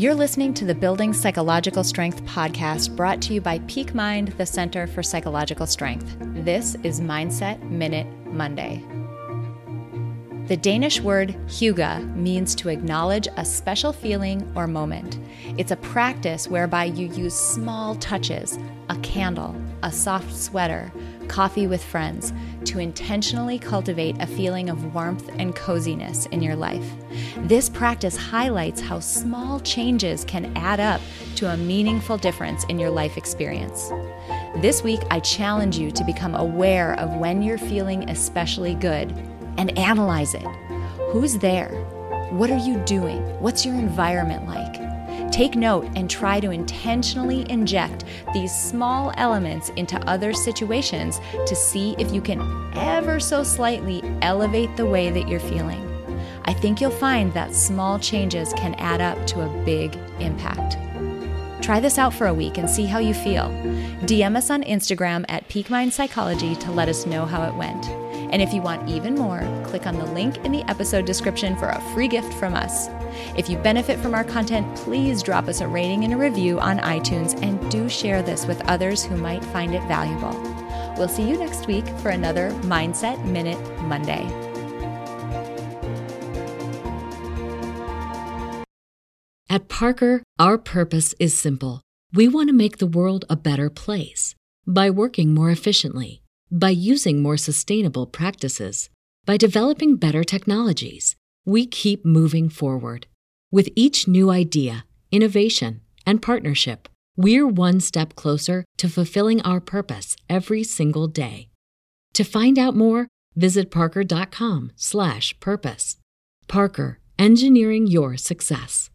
You're listening to the Building Psychological Strength podcast brought to you by Peak Mind, the Center for Psychological Strength. This is Mindset Minute Monday. The Danish word hygge means to acknowledge a special feeling or moment. It's a practice whereby you use small touches, a candle, a soft sweater, coffee with friends, to intentionally cultivate a feeling of warmth and coziness in your life. This practice highlights how small changes can add up to a meaningful difference in your life experience. This week, I challenge you to become aware of when you're feeling especially good and analyze it. Who's there? What are you doing? What's your environment like? Take note and try to intentionally inject these small elements into other situations to see if you can ever so slightly elevate the way that you're feeling. I think you'll find that small changes can add up to a big impact. Try this out for a week and see how you feel. DM us on Instagram at Peak Mind Psychology to let us know how it went. And if you want even more, click on the link in the episode description for a free gift from us. If you benefit from our content, please drop us a rating and a review on iTunes and do share this with others who might find it valuable. We'll see you next week for another Mindset Minute Monday. At Parker, our purpose is simple. We want to make the world a better place by working more efficiently by using more sustainable practices, by developing better technologies, we keep moving forward. With each new idea, innovation, and partnership, we're one step closer to fulfilling our purpose every single day. To find out more, visit parker.com/purpose. Parker, engineering your success.